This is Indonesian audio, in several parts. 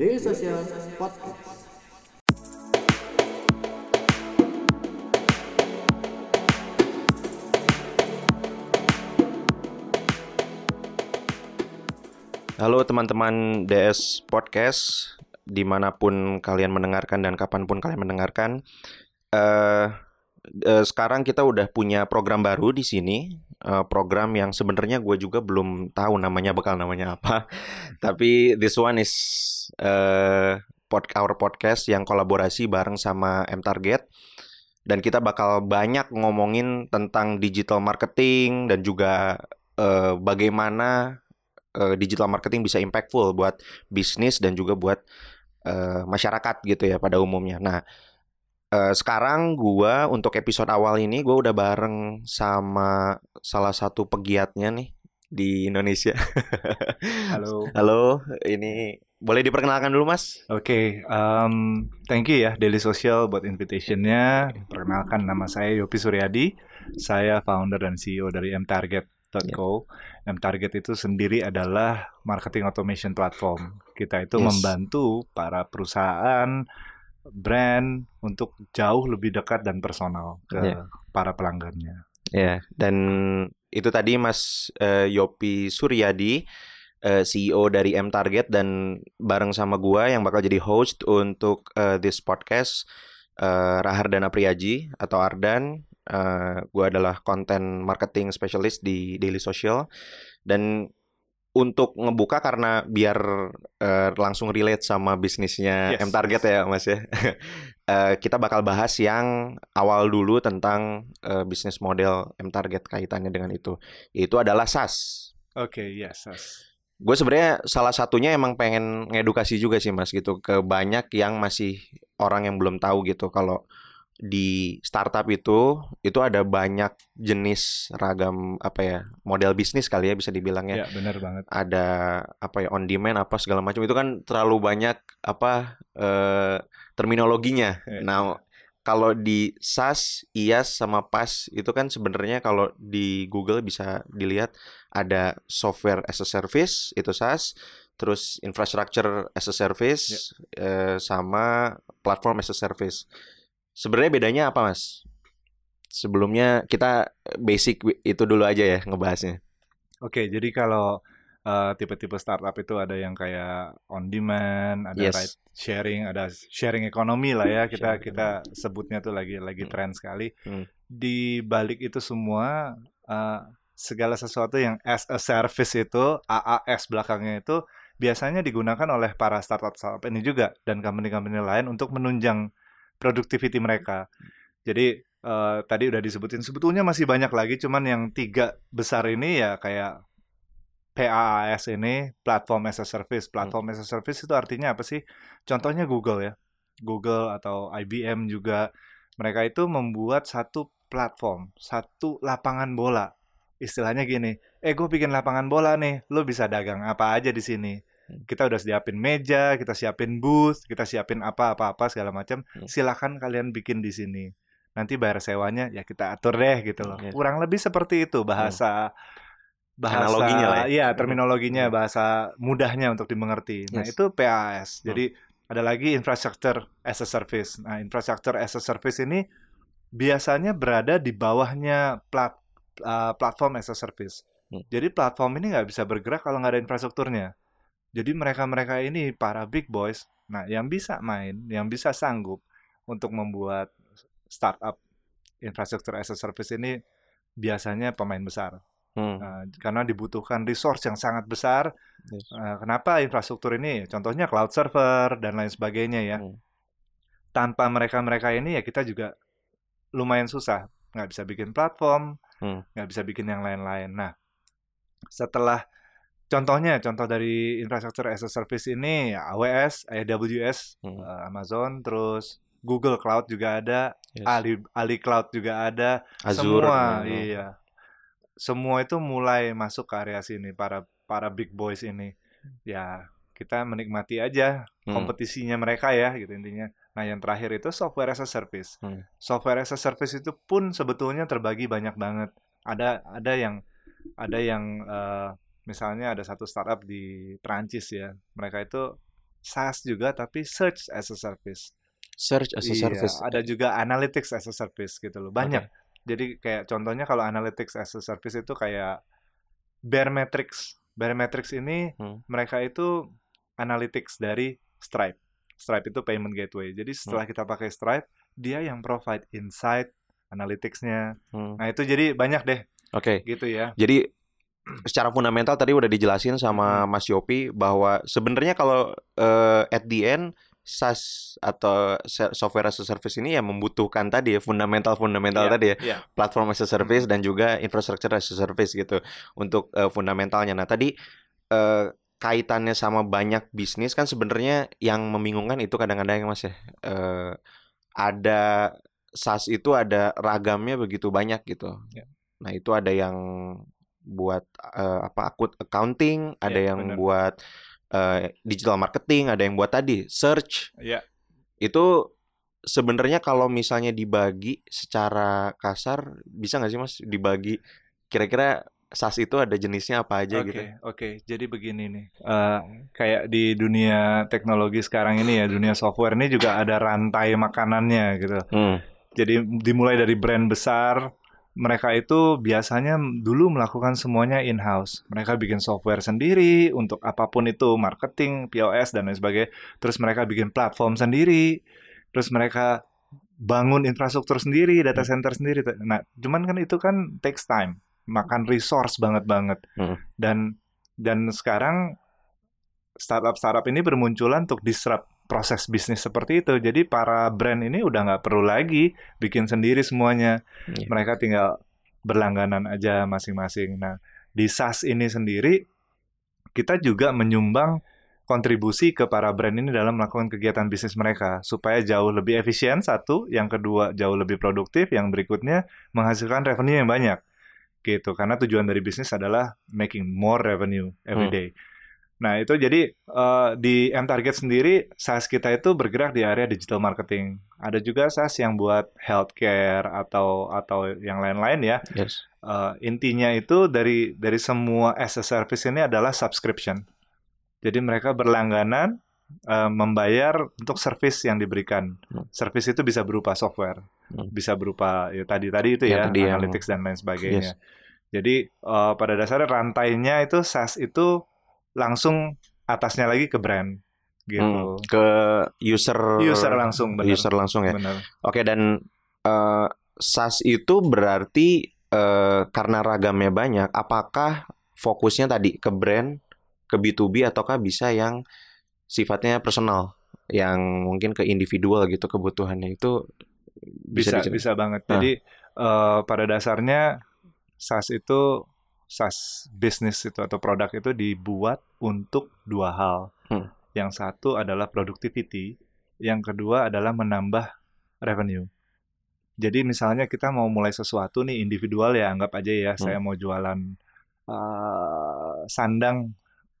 Daily Social Podcast. Halo teman-teman DS Podcast, di mana pun kalian mendengarkan dan kapan pun kalian mendengarkan. eh eh, sekarang kita udah punya program baru di sini, eh, program yang sebenarnya gue juga belum tahu namanya bakal namanya apa. Tapi this one is eh pod our podcast yang kolaborasi bareng sama M Target. Dan kita bakal banyak ngomongin tentang digital marketing dan juga eh, bagaimana eh, digital marketing bisa impactful buat bisnis dan juga buat eh, masyarakat gitu ya pada umumnya. Nah, eh, sekarang gua untuk episode awal ini gua udah bareng sama salah satu pegiatnya nih di Indonesia. Halo. Halo, ini boleh diperkenalkan dulu Mas? Oke, um, thank you ya Daily Social buat invitationnya. Perkenalkan nama saya Yopi Suryadi. Saya founder dan CEO dari mtarget.co. mtarget itu sendiri adalah marketing automation platform. Kita itu Yes. membantu para perusahaan, brand untuk jauh lebih dekat dan personal ke Iya. para pelanggannya. Ya, dan itu tadi Mas eh, Yopi Suryadi, eh, CEO dari M Target dan bareng sama gua yang bakal jadi host untuk eh, this podcast eh, Rahardana Priyaji atau Ardan. Eh, gua adalah content marketing specialist di Daily Social dan untuk ngebuka karena biar eh, langsung relate sama bisnisnya Yes, M Target yes. ya Mas ya. Eh, kita bakal bahas yang awal dulu tentang eh, bisnis model M Target kaitannya dengan itu. Itu adalah SaaS. Oke, yes, yes. Gue sebenarnya salah satunya emang pengen ngedukasi juga sih Mas gitu ke banyak yang masih orang yang belum tahu gitu kalau di startup itu itu ada banyak jenis ragam apa ya model bisnis kali ya bisa dibilangnya Ya, benar banget. ada apa ya on demand apa segala macam itu kan terlalu banyak apa eh, terminologinya. Iya. Nah, kalau di SaaS, IaaS sama PaaS itu kan sebenarnya kalau di Google bisa dilihat ada software as a service itu SaaS, terus infrastructure as a service eh, sama platform as a service. Sebenarnya bedanya apa, Mas? Sebelumnya kita basic itu dulu aja ya ngebahasnya. Oke, jadi kalau uh, tipe-tipe startup itu ada yang kayak on demand, ada Yes. ride sharing, ada sharing ekonomi lah ya kita Sharing kita sebutnya tuh lagi lagi Hmm. tren sekali. Hmm. Di balik itu semua uh, segala sesuatu yang as a service itu AAS belakangnya itu biasanya digunakan oleh para startup startup ini juga dan company-company lain untuk menunjang productivity mereka. Jadi eh, tadi udah disebutin sebetulnya masih banyak lagi cuman yang tiga besar ini ya kayak PaaS ini platform as a service. Platform as a service itu artinya apa sih? Contohnya Google ya. Google atau IBM juga mereka itu membuat satu platform, satu lapangan bola. Istilahnya gini, eh gue bikin lapangan bola nih, lo bisa dagang apa aja di sini. Kita udah siapin meja, kita siapin booth, kita siapin apa-apa-apa segala macam. Hmm. Silakan kalian bikin di sini. Nanti bayar sewanya ya kita atur deh gitu loh. Iya. Kurang lebih seperti itu bahasa bahasa Analoginya lah ya. Iya, terminologinya Hmm. bahasa mudahnya untuk dimengerti. Nah, Yes. itu. Hmm. Jadi ada lagi infrastructure as a service. Nah, infrastructure as a service ini biasanya berada di bawahnya plat, uh, platform as a service. Hmm. Jadi platform ini nggak bisa bergerak kalau nggak ada infrastrukturnya. Jadi mereka-mereka ini para big boys, nah yang bisa main, yang bisa sanggup untuk membuat startup infrastruktur as a service ini biasanya pemain besar. Hmm. Nah, karena dibutuhkan resource yang sangat besar. Yes. Eh, kenapa infrastruktur ini? Contohnya cloud server dan lain sebagainya ya. Hmm. Tanpa mereka-mereka ini ya kita juga lumayan susah. Nggak bisa bikin platform, Hmm. nggak bisa bikin yang lain-lain. Nah, setelah contohnya, contoh dari infrastruktur as a service ini ya AWS, AWS, Hmm. eh, Amazon, terus Google Cloud juga ada, Yes. Ali Ali Cloud juga ada, Azure. semua hmm. iya semua itu mulai masuk ke area sini para para big boys ini ya kita menikmati aja Hmm. kompetisinya mereka ya gitu intinya nah yang terakhir itu software as a service Hmm. software as a service itu pun sebetulnya terbagi banyak banget ada ada yang ada yang eh, misalnya ada satu startup di Prancis ya mereka itu SaaS juga tapi search as a service. Search as a Iya, service. ada juga analytics as a service gitu loh. Banyak. Jadi kayak contohnya kalau analytics as a service itu kayak Baremetrics. Baremetrics ini Hmm. mereka itu analytics dari Stripe. Stripe itu payment gateway. Jadi setelah kita pakai Stripe, dia yang provide insight, analytics-nya. Hmm. Nah, itu jadi banyak deh Oke. gitu ya. Jadi secara fundamental tadi udah dijelasin sama Hmm. Mas Yopi bahwa sebenarnya kalau eh, at the end SaaS atau software as a service ini ya membutuhkan tadi ya fundamental-fundamental Iya, tadi ya Iya. platform as a service dan juga infrastructure as a service gitu untuk eh, fundamentalnya. Nah, tadi eh, kaitannya sama banyak bisnis kan sebenarnya yang membingungkan itu kadang-kadang Mas ya eh, ada SaaS itu ada ragamnya begitu banyak gitu. Ya. Nah, itu ada yang buat eh, apa akut accounting, ada Ya, yang benar. buat eh, digital marketing, ada yang buat tadi search. Iya. Itu sebenarnya kalau misalnya dibagi secara kasar bisa nggak sih Mas dibagi kira-kira SaaS itu ada jenisnya apa aja Oke, gitu? oke. Jadi begini nih, Eh, kayak di dunia teknologi sekarang ini ya, dunia software ini juga ada rantai makanannya gitu. Hmm. Jadi dimulai dari brand besar, mereka itu biasanya dulu melakukan semuanya in-house. Mereka bikin software sendiri untuk apa pun itu, marketing, POS dan lain sebagainya. Terus mereka bikin platform sendiri. Terus mereka bangun infrastruktur sendiri, data center sendiri. Nah, cuman kan itu kan takes time, makan resource banget banget. Hmm. Dan dan sekarang startup-startup ini bermunculan untuk disrupt proses bisnis seperti itu. Jadi para brand ini udah nggak perlu lagi bikin sendiri semuanya. Iya. Mereka tinggal berlangganan aja masing-masing. Nah, di SaaS ini sendiri kita juga menyumbang kontribusi ke para brand ini dalam melakukan kegiatan bisnis mereka supaya jauh lebih efisien satu, yang kedua jauh lebih produktif, yang berikutnya menghasilkan revenue yang banyak. Gitu. Karena tujuan dari bisnis adalah making more revenue every Hmm. Nah, itu jadi eh, di M Target sendiri SaaS kita itu bergerak di area digital marketing. Ada juga SaaS yang buat healthcare atau atau yang lain-lain ya. Yes. Eh, intinya itu dari dari semua as a service ini adalah subscription. Jadi mereka berlangganan eh, membayar untuk service yang diberikan. Hmm. Service itu bisa berupa software, Hmm. bisa berupa ya tadi tadi itu Yang ya, tadi yang- analytics dan lain sebagainya. Jadi eh, pada dasarnya rantainya itu SaaS itu langsung atasnya lagi ke brand gitu. Hmm. Ke user User langsung benar. user langsung ya. Benar. Oke dan eh, SaaS itu berarti eh, karena ragamnya banyak, apakah fokusnya tadi ke brand, ke B2B ataukah bisa yang sifatnya personal, yang mungkin ke individual gitu kebutuhannya itu bisa dicari- bisa banget. Nah. Jadi eh, pada dasarnya SaaS itu SaaS bisnis itu atau produk itu dibuat untuk dua hal. Hmm. Yang satu adalah productivity, yang kedua adalah menambah revenue. Jadi misalnya kita mau mulai sesuatu nih individual ya anggap aja ya Hmm. saya mau jualan eh, sandang,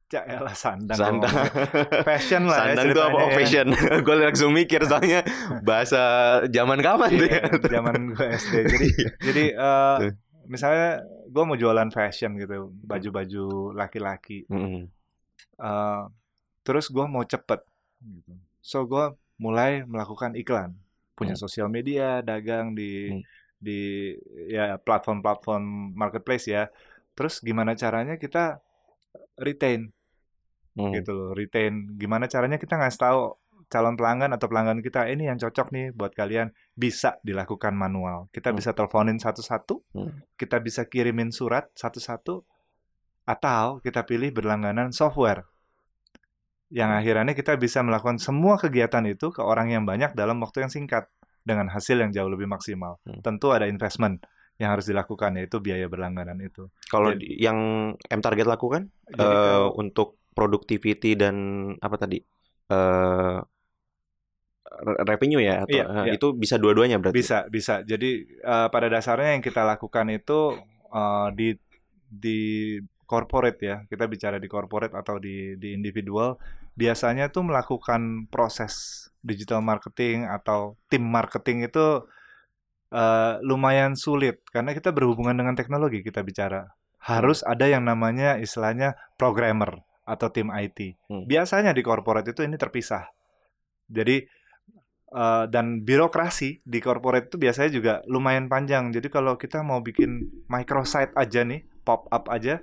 ya elah sandang, Sandang. fashion lah ya Sandang itu apa? Oh, ya. fashion. gue langsung mikir soalnya bahasa zaman kapan tuh ya? Iya, zaman gue SD. Jadi jadi eh, Tuh. Misalnya gue mau jualan fashion gitu, baju-baju laki-laki. Mm-mm. Eh, terus gue mau cepet. Gitu. So gue mulai melakukan iklan, punya Hmm. sosial media, dagang di Hmm. di ya platform-platform marketplace ya. Terus gimana caranya kita retain Hmm. gitu loh, retain. Gimana caranya kita ngasih tahu calon pelanggan atau pelanggan kita ini yang cocok nih buat kalian bisa dilakukan manual. Kita Hmm. bisa teleponin satu-satu, Hmm. kita bisa kirimin surat satu-satu, atau kita pilih berlangganan software. Yang akhirnya kita bisa melakukan semua kegiatan itu ke orang yang banyak dalam waktu yang singkat dengan hasil yang jauh lebih maksimal. Hmm. Tentu ada investment yang harus dilakukan yaitu biaya berlangganan itu. Kalau Jadi- yang M Target lakukan Jadi kalau- untuk productivity dan apa tadi re- revenue ya atau Iya, eh, iya. itu bisa dua-duanya berarti. Bisa, bisa. Jadi eh, pada dasarnya yang kita lakukan itu eh, di di corporate ya. Kita bicara di corporate atau di di individual, biasanya tuh melakukan proses digital marketing atau tim marketing itu eh, lumayan sulit karena kita berhubungan dengan teknologi kita bicara. Harus ada yang namanya istilahnya programmer atau tim IT. Hmm. Biasanya di corporate itu ini terpisah. Jadi eh, dan birokrasi di corporate itu biasanya juga lumayan panjang. Jadi kalau kita mau bikin microsite aja nih, pop up aja,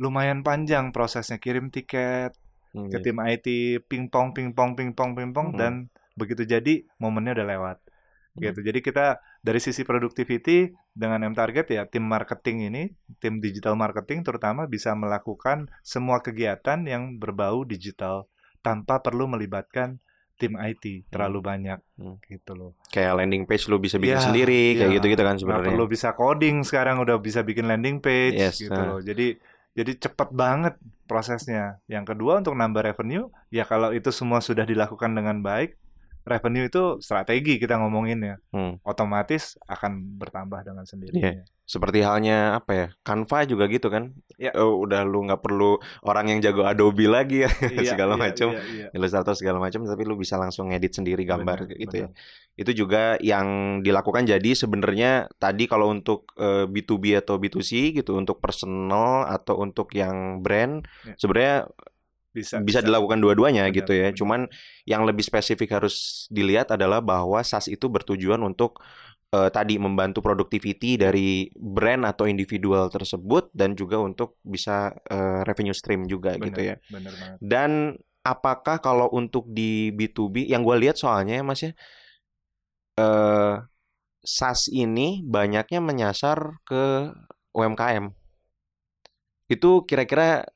lumayan panjang prosesnya. Kirim tiket Hmm, ke iya. tim IT, pingpong, pingpong, pingpong, pingpong, Hmm. dan begitu jadi momennya udah lewat. Hmm. Gitu. Jadi kita dari sisi productivity dengan M Target ya tim marketing ini, tim digital marketing terutama bisa melakukan semua kegiatan yang berbau digital tanpa perlu melibatkan tim IT terlalu banyak Hmm. gitu loh. Kayak landing page lu bisa bikin Iya, sendiri, kayak iya. gitu-gitu kan sebenarnya. perlu bisa coding sekarang udah bisa bikin landing page Yes, gitu ah. loh. Jadi jadi cepat banget prosesnya. Yang kedua untuk nambah revenue, ya kalau itu semua sudah dilakukan dengan baik, revenue itu strategi kita ngomongin ya. Hmm. Otomatis akan bertambah dengan sendirinya. Seperti halnya apa ya? Canva juga gitu kan? Ya. Oh, udah lu nggak perlu orang yang jago Adobe lagi ya, Iya, segala iya, macam. iya, iya. Illustrator segala macam, tapi lu bisa langsung ngedit sendiri gambar kayak gitu ya. benar. Itu juga yang dilakukan jadi sebenarnya tadi kalau untuk eh, B2B atau B2C gitu, untuk personal atau untuk yang brand, Ya. sebenarnya Bisa, bisa dilakukan dua-duanya gitu ya. benar. Cuman yang lebih spesifik harus dilihat adalah bahwa SaaS itu bertujuan untuk eh, tadi membantu productivity dari brand atau individual tersebut dan juga untuk bisa eh, revenue stream juga Benar, gitu ya. Benar banget. Dan apakah kalau untuk di B2B yang gue lihat soalnya ya Mas ya eh SaaS ini banyaknya menyasar ke UMKM. Itu kira-kira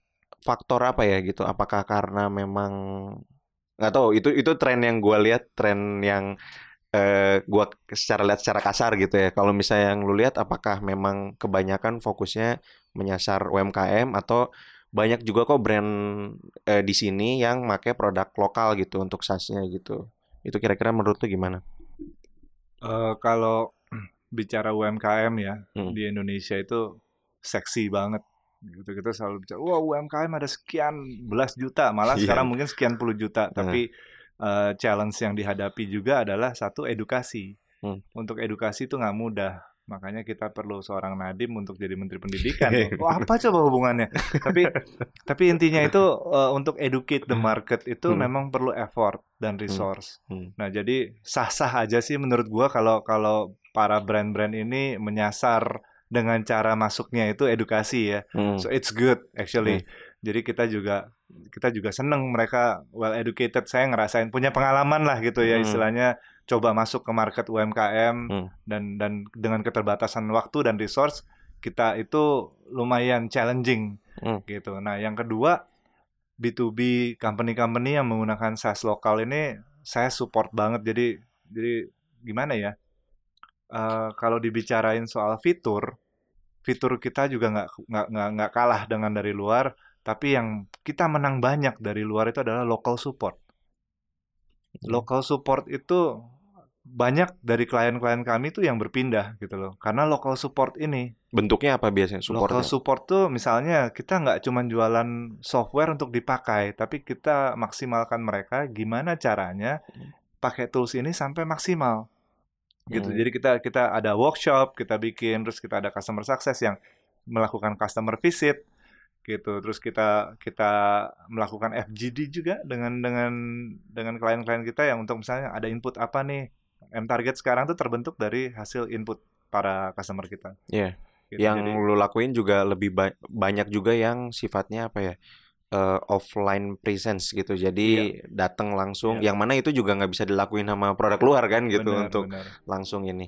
faktor apa ya gitu? Apakah karena memang nggak tahu itu itu tren yang gue lihat tren yang eh gua secara lihat secara kasar gitu ya. Kalau misalnya yang lu lihat apakah memang kebanyakan fokusnya menyasar UMKM atau banyak juga kok brand eh, di sini yang make produk lokal gitu untuk SaaS-nya gitu. Itu kira-kira menurut lu gimana? Eh, kalau bicara UMKM ya Hmm. di Indonesia itu seksi banget gitu kita selalu bicara wah UMKM ada sekian belas juta malah Iya. sekarang mungkin sekian puluh juta. Tapi eh, challenge yang dihadapi juga adalah satu edukasi. Hmm. untuk edukasi itu nggak mudah. Makanya kita perlu seorang Nadim untuk jadi menteri pendidikan. Wah apa coba hubungannya? Tapi tapi intinya itu eh, untuk educate the market itu Hmm. memang perlu effort dan resource. Hmm. Nah, jadi sah-sah aja sih menurut gua kalau kalau para brand-brand ini menyasar dengan cara masuknya itu edukasi ya. Hmm. So it's good actually. Jadi kita juga kita juga seneng mereka well educated. Saya ngerasain punya pengalaman lah gitu ya Hmm. istilahnya coba masuk ke market UMKM Hmm. dan dan dengan keterbatasan waktu dan resource kita itu lumayan challenging Hmm. gitu. Nah, yang kedua B2B company-company yang menggunakan SaaS lokal ini saya support banget. Jadi jadi gimana ya? Eh, kalau dibicarain soal fitur, fitur kita juga nggak nggak nggak nggak kalah dengan dari luar. Tapi yang kita menang banyak dari luar itu adalah local support. Local support itu banyak dari klien-klien kami tuh yang berpindah gitu loh. Karena local support ini Bentuknya apa biasanya supportnya? Local support tuh misalnya kita nggak cuma jualan software untuk dipakai, tapi kita maksimalkan mereka gimana caranya pakai tools ini sampai maksimal. Gitu. Hmm. Jadi kita kita ada workshop, kita bikin, terus kita ada customer success yang melakukan customer visit gitu. Terus kita kita melakukan FGD juga dengan dengan dengan klien-klien kita yang untuk misalnya ada input apa nih. M Target sekarang tuh terbentuk dari hasil input para customer kita. Iya. Gitu. Yang Jadi- lu lakuin juga lebih ba- banyak juga yang sifatnya apa ya? Eh, offline presence gitu. Jadi datang langsung Iya. yang mana itu juga nggak bisa dilakuin sama produk luar kan gitu Benar, untuk benar. langsung ini.